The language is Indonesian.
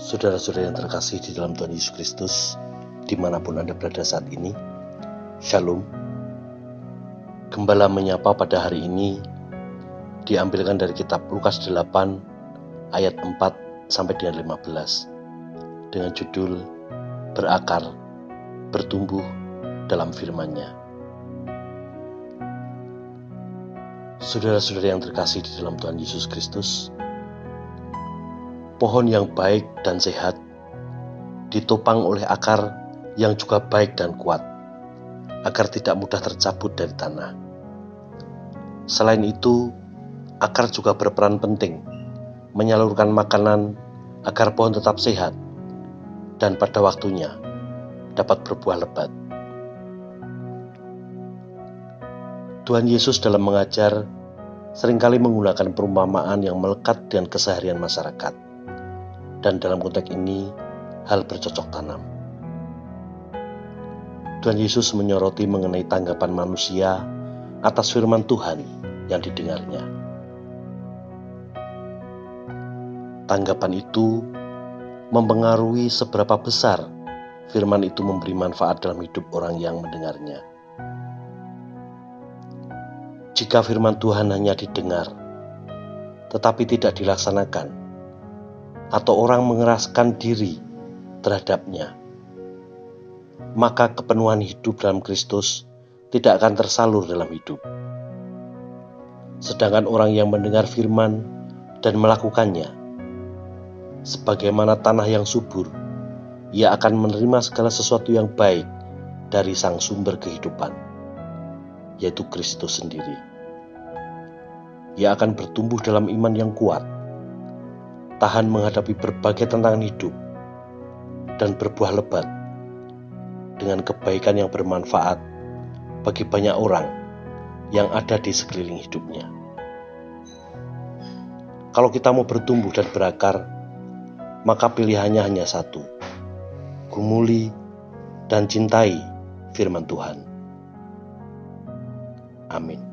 Saudara-saudara yang terkasih di dalam Tuhan Yesus Kristus, di mana pun Anda berada saat ini, Shalom. Gembala menyapa pada hari ini diambilkan dari kitab Lukas 8 ayat 4 sampai dengan 15 dengan judul Berakar, Bertumbuh dalam firman-Nya. Saudara-saudara yang terkasih di dalam Tuhan Yesus Kristus, pohon yang baik dan sehat ditopang oleh akar yang juga baik dan kuat, agar tidak mudah tercabut dari tanah. Selain itu, akar juga berperan penting menyalurkan makanan agar pohon tetap sehat dan pada waktunya dapat berbuah lebat. Tuhan Yesus dalam mengajar sering kali menggunakan perumpamaan yang melekat dengan keseharian masyarakat dan dalam konteks ini hal bercocok tanam. Tuhan Yesus menyoroti mengenai tanggapan manusia atas firman Tuhan yang didengarnya. Tanggapan itu mempengaruhi seberapa besar firman itu memberi manfaat dalam hidup orang yang mendengarnya. Jika firman Tuhan hanya didengar, tetapi tidak dilaksanakan, atau orang mengeraskan diri terhadapnya, maka kepenuhan hidup dalam Kristus tidak akan tersalur dalam hidup. Sedangkan orang yang mendengar firman dan melakukannya, sebagaimana tanah yang subur, ia akan menerima segala sesuatu yang baik dari sang sumber kehidupan, yaitu Kristus sendiri. Ia akan bertumbuh dalam iman yang kuat, tahan menghadapi berbagai tantangan hidup, dan berbuah lebat dengan kebaikan yang bermanfaat bagi banyak orang yang ada di sekeliling hidupnya. Kalau kita mau bertumbuh dan berakar, maka pilihannya hanya satu: gumuli dan cintai firman Tuhan. Amin.